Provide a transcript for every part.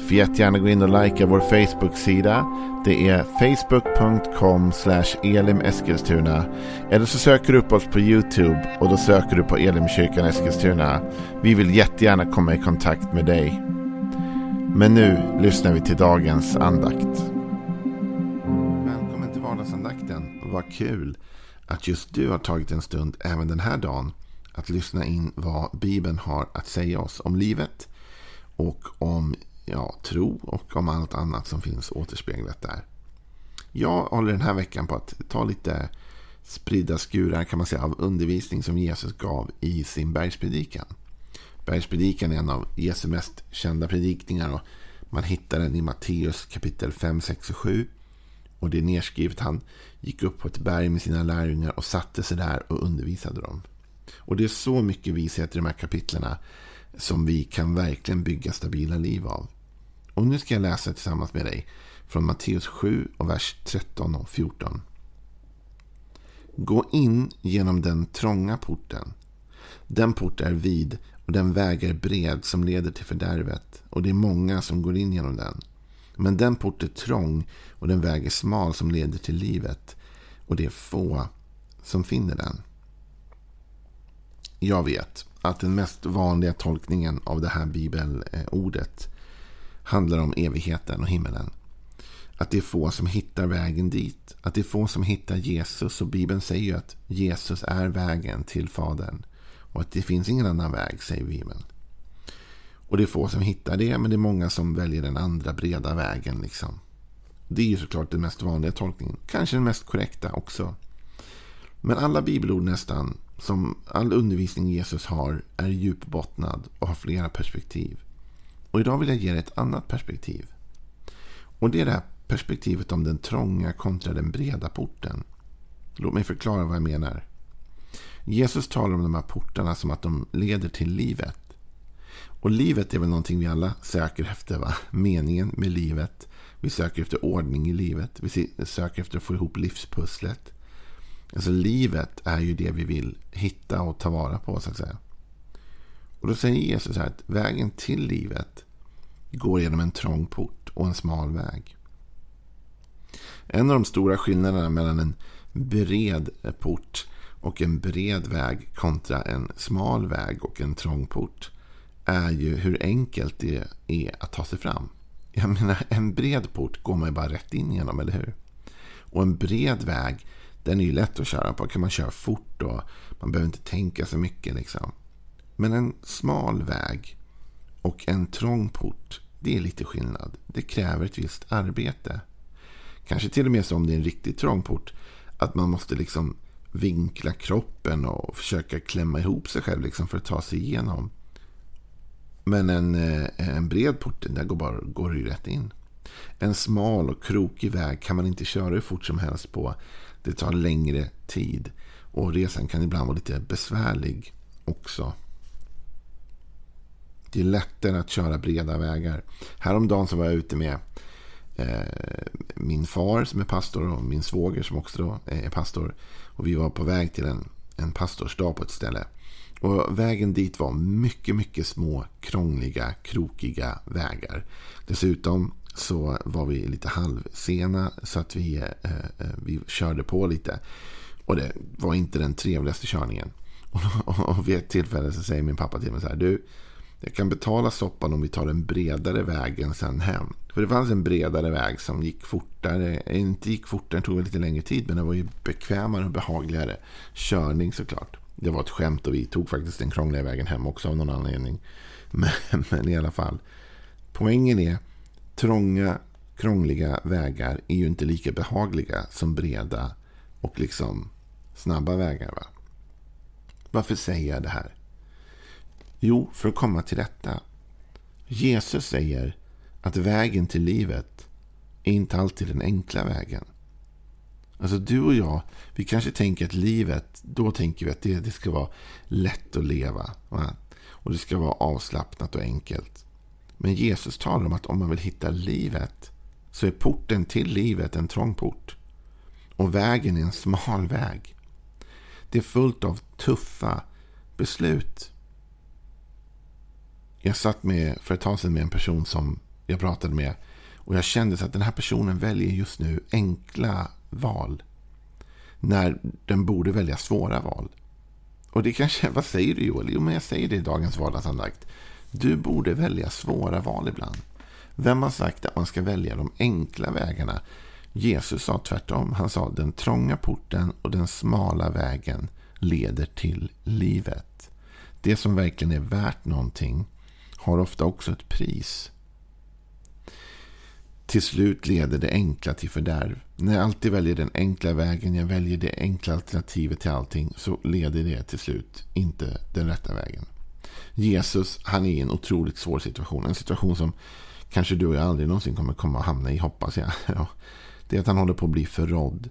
Får jättegärna gå in och likea vår Facebook-sida. Det är facebook.com elimeskilstuna. Eller så söker du upp oss på YouTube och då söker du på Elimkyrkan Eskilstuna. Vi vill jättegärna komma i kontakt med dig. Men nu lyssnar vi till dagens andakt. Välkommen till vardagsandakten. Vad kul att just du har tagit en stund även den här dagen att lyssna in vad Bibeln har att säga oss om livet och om ja, tro och om allt annat som finns återspeglat där. Jag håller den här veckan på att ta lite spridda skurar kan man säga av undervisning som Jesus gav i sin bergspredikan. Bergspredikan är en av Jesu mest kända predikningar och man hittar den i Matteus kapitel 5, 6 och 7. Och det är nedskrivet han gick upp på ett berg med sina lärjungar och satte sig där och undervisade dem. Och det är så mycket vishet i de här kapitlerna som vi kan verkligen bygga stabila liv av. Och nu ska jag läsa tillsammans med dig från Matteus 7 och vers 13 och 14. Gå in genom den trånga porten. Den port är vid och den väg är bred som leder till fördärvet och det är många som går in genom den. Men den port är trång och den väg är smal som leder till livet och det är få som finner den. Jag vet att den mest vanliga tolkningen av det här bibelordet handlar om evigheten och himmelen. Att det är få som hittar vägen dit. Att det är få som hittar Jesus. Och Bibeln säger ju att Jesus är vägen till Fadern. Och att det finns ingen annan väg, säger Bibeln. Och det är få som hittar det, men det är många som väljer den andra breda vägen. Liksom. Det är ju såklart den mest vanliga tolkningen. Kanske den mest korrekta också. Men alla bibelord nästan, som all undervisning Jesus har, är djupbottnad och har flera perspektiv. Och idag vill jag ge dig ett annat perspektiv. Och det är det här perspektivet om den trånga kontra den breda porten. Låt mig förklara vad jag menar. Jesus talar om de här portarna som att de leder till livet. Och livet är väl någonting vi alla söker efter. Va? Meningen med livet. Vi söker efter ordning i livet. Vi söker efter att få ihop livspusslet. Alltså livet är ju det vi vill hitta och ta vara på så att säga. Och då säger Jesus här att vägen till livet går genom en trång port och en smal väg. En av de stora skillnaderna mellan en bred port och en bred väg kontra en smal väg och en trång port är ju hur enkelt det är att ta sig fram. Jag menar, en bred port går man ju bara rätt in genom, eller hur? Och en bred väg, den är ju lätt att köra på. kan man köra fort och man behöver inte tänka så mycket. liksom. Men en smal väg och en trång port, det är lite skillnad. Det kräver ett visst arbete. Kanske till och med som det är en riktigt trång port. Att man måste liksom vinkla kroppen och försöka klämma ihop sig själv liksom för att ta sig igenom. Men en, eh, en bred port, där går, bara, går det ju rätt in. En smal och krokig väg kan man inte köra hur fort som helst på. Det tar längre tid. Och resan kan ibland vara lite besvärlig också. Det är lättare att köra breda vägar. Häromdagen så var jag ute med eh, min far som är pastor och min svåger som också eh, är pastor. Och vi var på väg till en, en pastorsdag på ett ställe. Och vägen dit var mycket, mycket små, krångliga, krokiga vägar. Dessutom så var vi lite halvsena så att vi, eh, eh vi körde på lite. Och det var inte den trevligaste körningen. Och, och, och vid ett tillfälle så säger min pappa till mig så här. Du, jag kan betala soppan om vi tar den bredare vägen sen hem. För det fanns en bredare väg som gick fortare. Eh, inte gick fortare, det tog lite längre tid. Men det var ju bekvämare och behagligare körning såklart. Det var ett skämt och vi tog faktiskt den krångliga vägen hem också av någon anledning. Men, men i alla fall. Poängen är trånga, krångliga vägar är ju inte lika behagliga som breda och liksom snabba vägar. Va? Varför säger jag det här? Jo, för att komma till rätta. Jesus säger att vägen till livet är inte alltid den enkla vägen. Alltså du och jag, vi kanske tänker att livet, då tänker vi att det, det ska vara lätt att leva. Va? Och det ska vara avslappnat och enkelt. Men Jesus talar om att om man vill hitta livet så är porten till livet en trång port. Och vägen är en smal väg. Det är fullt av tuffa beslut. Jag satt med, för ett tag sedan med en person som jag pratade med. Och jag kände att den här personen väljer just nu enkla val. När den borde välja svåra val. Och det kanske, vad säger du Joel? Jo, men jag säger det i dagens vardagsandakt. Du borde välja svåra val ibland. Vem har sagt att man ska välja de enkla vägarna? Jesus sa tvärtom. Han sa den trånga porten och den smala vägen leder till livet. Det som verkligen är värt någonting har ofta också ett pris. Till slut leder det enkla till fördärv. När jag alltid väljer den enkla vägen, jag väljer det enkla alternativet till allting, så leder det till slut inte den rätta vägen. Jesus, han är i en otroligt svår situation. En situation som kanske du och jag aldrig någonsin kommer komma att hamna i, hoppas jag. Det är att han håller på att bli förrådd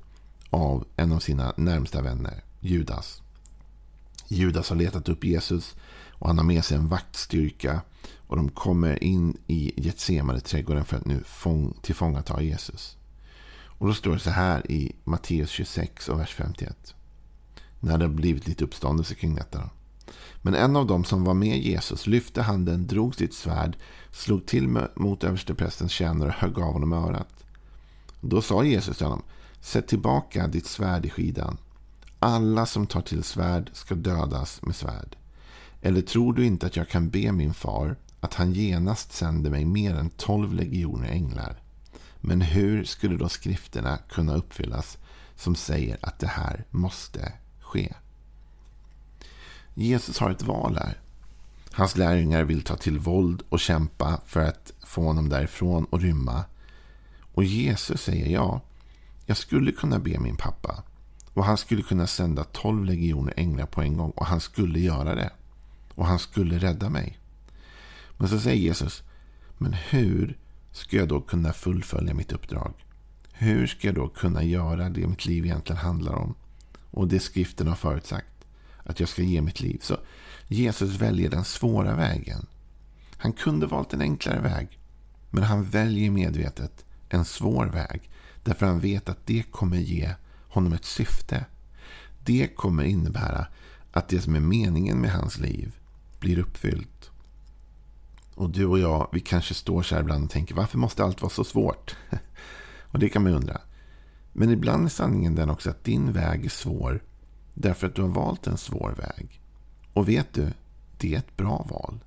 av en av sina närmsta vänner, Judas. Judas har letat upp Jesus och han har med sig en vaktstyrka. Och de kommer in i Getsemane trädgården för att nu fång, tillfångata Jesus. Och då står det så här i Matteus 26 och vers 51. När det har blivit lite uppståndelse kring detta. Men en av dem som var med Jesus lyfte handen, drog sitt svärd, slog till mot översteprästens tjänare och högg av honom örat. Då sa Jesus till honom, sätt tillbaka ditt svärd i skidan. Alla som tar till svärd ska dödas med svärd. Eller tror du inte att jag kan be min far att han genast sänder mig mer än tolv legioner änglar? Men hur skulle då skrifterna kunna uppfyllas som säger att det här måste ske? Jesus har ett val här. Hans lärjungar vill ta till våld och kämpa för att få honom därifrån och rymma. Och Jesus säger ja, jag skulle kunna be min pappa. Och han skulle kunna sända tolv legioner änglar på en gång. Och han skulle göra det. Och han skulle rädda mig. Men så säger Jesus, men hur ska jag då kunna fullfölja mitt uppdrag? Hur ska jag då kunna göra det mitt liv egentligen handlar om? Och det skriften har förutsagt. Att jag ska ge mitt liv. Så Jesus väljer den svåra vägen. Han kunde valt en enklare väg. Men han väljer medvetet en svår väg. Därför han vet att det kommer ge honom ett syfte. Det kommer innebära att det som är meningen med hans liv blir uppfyllt. Och du och jag, vi kanske står så här ibland och tänker varför måste allt vara så svårt? och det kan man undra. Men ibland är sanningen den också att din väg är svår därför att du har valt en svår väg. Och vet du, det är ett bra val.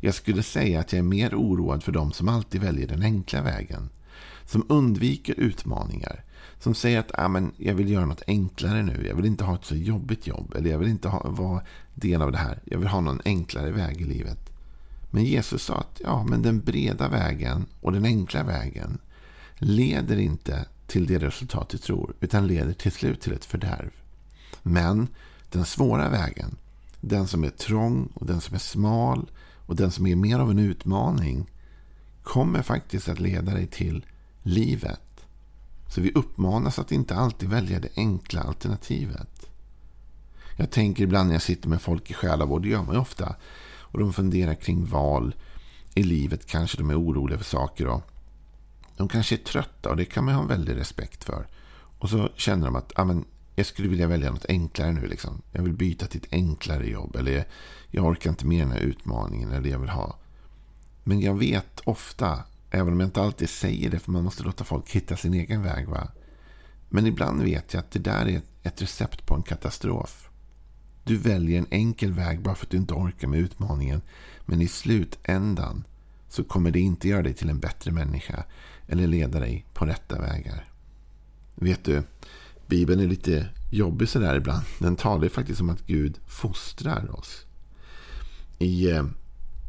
Jag skulle säga att jag är mer oroad för de som alltid väljer den enkla vägen. Som undviker utmaningar. Som säger att ah, men jag vill göra något enklare nu. Jag vill inte ha ett så jobbigt jobb. Eller jag vill inte ha, vara del av det här. Jag vill ha någon enklare väg i livet. Men Jesus sa att ja, men den breda vägen och den enkla vägen leder inte till det resultat du tror. Utan leder till slut till ett fördärv. Men den svåra vägen, den som är trång och den som är smal och den som är mer av en utmaning kommer faktiskt att leda dig till livet. Så vi uppmanas att inte alltid välja det enkla alternativet. Jag tänker ibland när jag sitter med folk i själavård, det gör man ju ofta, och de funderar kring val i livet. Kanske de är oroliga för saker. Och de kanske är trötta och det kan man ha en väldig respekt för. Och så känner de att ah, men, jag skulle vilja välja något enklare nu. Liksom. Jag vill byta till ett enklare jobb. Eller jag orkar inte med den här utmaningen. Eller det jag vill ha. Men jag vet ofta, även om jag inte alltid säger det. För man måste låta folk hitta sin egen väg. Va? Men ibland vet jag att det där är ett recept på en katastrof. Du väljer en enkel väg bara för att du inte orkar med utmaningen. Men i slutändan så kommer det inte göra dig till en bättre människa. Eller leda dig på rätta vägar. Vet du, Bibeln är lite jobbig sådär ibland. Den talar ju faktiskt om att Gud fostrar oss. I eh,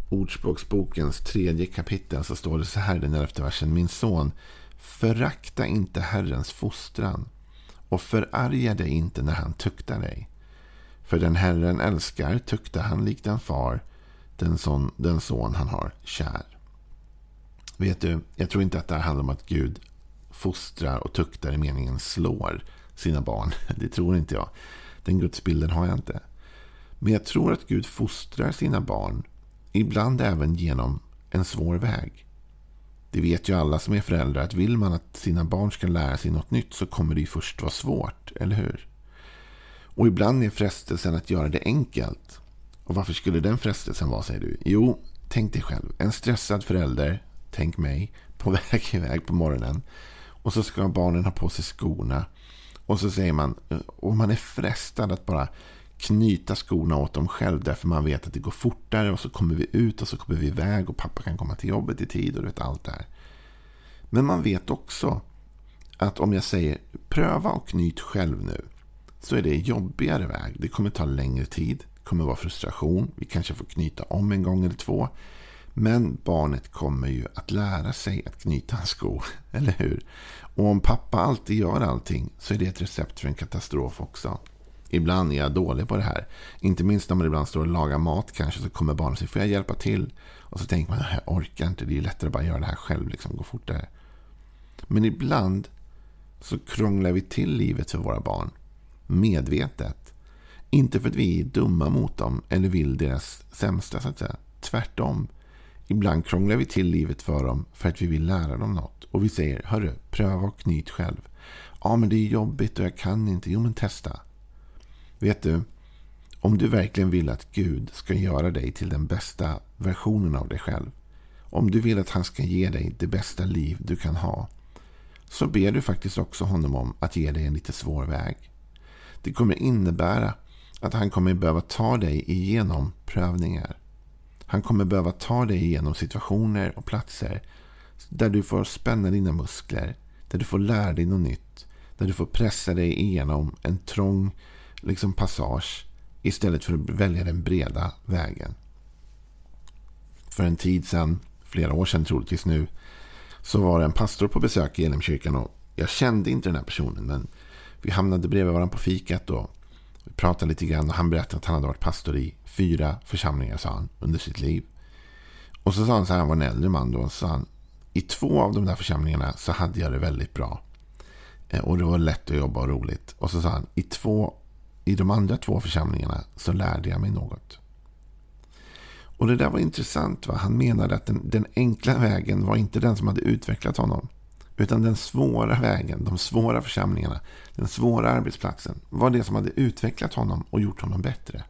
Ordspråksbokens tredje kapitel så står det så här i den elfte versen. Min son, förakta inte Herrens fostran och förarga dig inte när han tuktar dig. För den Herren älskar tuktar han likt en far den son, den son han har kär. Vet du, jag tror inte att det här handlar om att Gud fostrar och tuktar i meningen slår sina barn. Det tror inte jag. Den gudsbilden har jag inte. Men jag tror att Gud fostrar sina barn. Ibland även genom en svår väg. Det vet ju alla som är föräldrar att vill man att sina barn ska lära sig något nytt så kommer det ju först vara svårt, eller hur? Och ibland är frestelsen att göra det enkelt. Och varför skulle den frestelsen vara, säger du? Jo, tänk dig själv. En stressad förälder, tänk mig, på väg iväg på morgonen. Och så ska barnen ha på sig skorna. Och så säger man, och man är frestad att bara knyta skorna åt dem själv. Därför man vet att det går fortare och så kommer vi ut och så kommer vi iväg och pappa kan komma till jobbet i tid och du vet allt det här. Men man vet också att om jag säger pröva och knyt själv nu. Så är det en jobbigare väg. Det kommer ta längre tid. Det kommer vara frustration. Vi kanske får knyta om en gång eller två. Men barnet kommer ju att lära sig att knyta en sko. Eller hur? Och om pappa alltid gör allting så är det ett recept för en katastrof också. Ibland är jag dålig på det här. Inte minst när man ibland står och lagar mat kanske så kommer barnet och säger får jag hjälpa till? Och så tänker man jag orkar inte. Det är lättare att bara göra det här själv. Liksom, gå fortare. Men ibland så krånglar vi till livet för våra barn. Medvetet. Inte för att vi är dumma mot dem eller vill deras sämsta så att säga. Tvärtom. Ibland krånglar vi till livet för dem för att vi vill lära dem något. Och vi säger, hörru, pröva och knyt själv. Ja, men det är jobbigt och jag kan inte. Jo, men testa. Vet du, om du verkligen vill att Gud ska göra dig till den bästa versionen av dig själv. Om du vill att han ska ge dig det bästa liv du kan ha. Så ber du faktiskt också honom om att ge dig en lite svår väg. Det kommer innebära att han kommer behöva ta dig igenom prövningar. Han kommer behöva ta dig igenom situationer och platser där du får spänna dina muskler. Där du får lära dig något nytt. Där du får pressa dig igenom en trång liksom passage istället för att välja den breda vägen. För en tid sedan, flera år sedan troligtvis nu, så var det en pastor på besök i Elimkyrkan och jag kände inte den här personen men vi hamnade bredvid varandra på fikat och vi pratade lite grann och han berättade att han hade varit pastor i fyra församlingar sa han under sitt liv. Och så sa han så här, han var en äldre man då, och sa han i två av de där församlingarna så hade jag det väldigt bra. Eh, och det var lätt att jobba och roligt. Och så sa han, i, två, i de andra två församlingarna så lärde jag mig något. Och det där var intressant. Va? Han menade att den, den, enkla vägen var inte den som hade utvecklat honom. Utan den svåra vägen, de svåra församlingarna, den svåra arbetsplatsen var det som hade utvecklat honom och gjort honom bättre.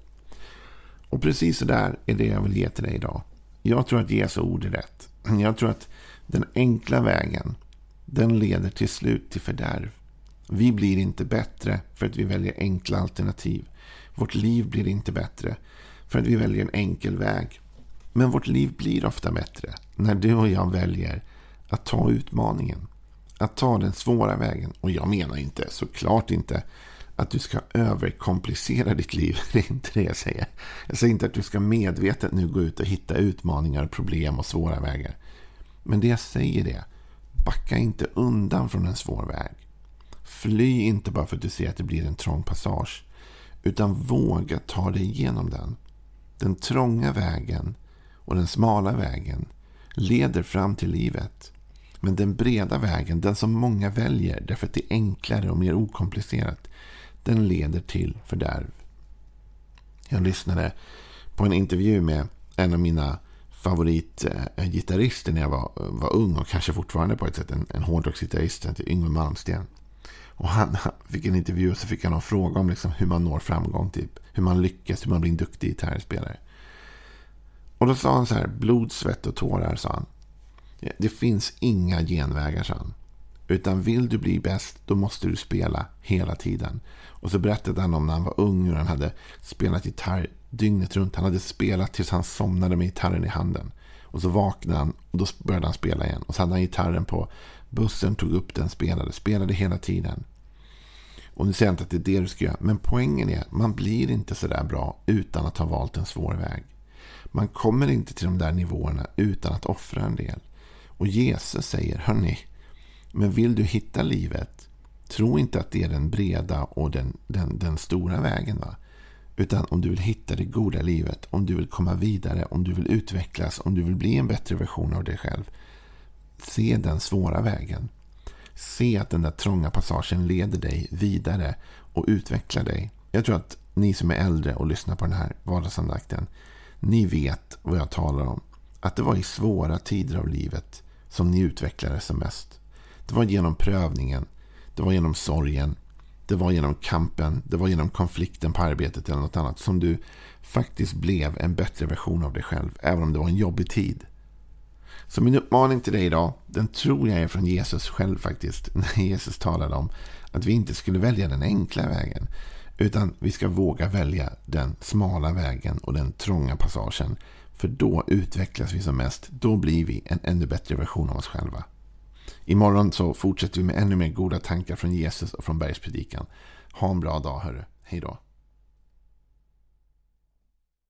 Och precis så där är det jag vill ge till dig idag. Jag tror att Jesu ord är rätt. Jag tror att den enkla vägen, den leder till slut till fördärv. Vi blir inte bättre för att vi väljer enkla alternativ. Vårt liv blir inte bättre för att vi väljer en enkel väg. Men vårt liv blir ofta bättre när du och jag väljer att ta utmaningen. Att ta den svåra vägen. Och jag menar inte, såklart inte, att du ska överkomplicera ditt liv. Det är inte det jag säger. Jag säger inte att du ska medvetet nu gå ut och hitta utmaningar, problem och svåra vägar. Men det jag säger är, backa inte undan från en svår väg. Fly inte bara för att du ser att det blir en trång passage. Utan våga ta dig igenom den. Den trånga vägen och den smala vägen leder fram till livet. Men den breda vägen, den som många väljer därför att det är enklare och mer okomplicerat, den leder till fördärv. Jag lyssnade på en intervju med en av mina favoritgitarrister när jag var, var ung och kanske fortfarande på ett sätt en, en hårdrocksgitarrist. Yngwie Malmsten. Och han fick en intervju och så fick han en fråga om liksom hur man når framgång. Typ. Hur man lyckas, hur man blir en duktig gitarrspelare. Och då sa han så här, blod, svett och tårar, sa han. Det finns inga genvägar, sa han. Utan vill du bli bäst, då måste du spela hela tiden. Och så berättade han om när han var ung hur han hade spelat gitarr dygnet runt. Han hade spelat tills han somnade med gitarren i handen. Och så vaknade han och då började han spela igen. Och så hade han gitarren på bussen, tog upp den, spelade. Spelade hela tiden. Och nu säger jag inte att det är det du ska göra. Men poängen är, man blir inte sådär bra utan att ha valt en svår väg. Man kommer inte till de där nivåerna utan att offra en del. Och Jesus säger, hörni, men vill du hitta livet, tro inte att det är den breda och den, den, den stora vägen. Va? Utan om du vill hitta det goda livet, om du vill komma vidare, om du vill utvecklas, om du vill bli en bättre version av dig själv. Se den svåra vägen. Se att den där trånga passagen leder dig vidare och utvecklar dig. Jag tror att ni som är äldre och lyssnar på den här vardagsandakten, ni vet vad jag talar om. Att det var i svåra tider av livet som ni utvecklades som mest. Det var genom prövningen, det var genom sorgen, det var genom kampen, det var genom konflikten på arbetet eller något annat som du faktiskt blev en bättre version av dig själv, även om det var en jobbig tid. Så min uppmaning till dig idag, den tror jag är från Jesus själv faktiskt. När Jesus talade om att vi inte skulle välja den enkla vägen. Utan vi ska våga välja den smala vägen och den trånga passagen. För då utvecklas vi som mest. Då blir vi en ännu bättre version av oss själva. Imorgon så fortsätter vi med ännu mer goda tankar från Jesus och från bergspredikan. Ha en bra dag hörru. Hej då.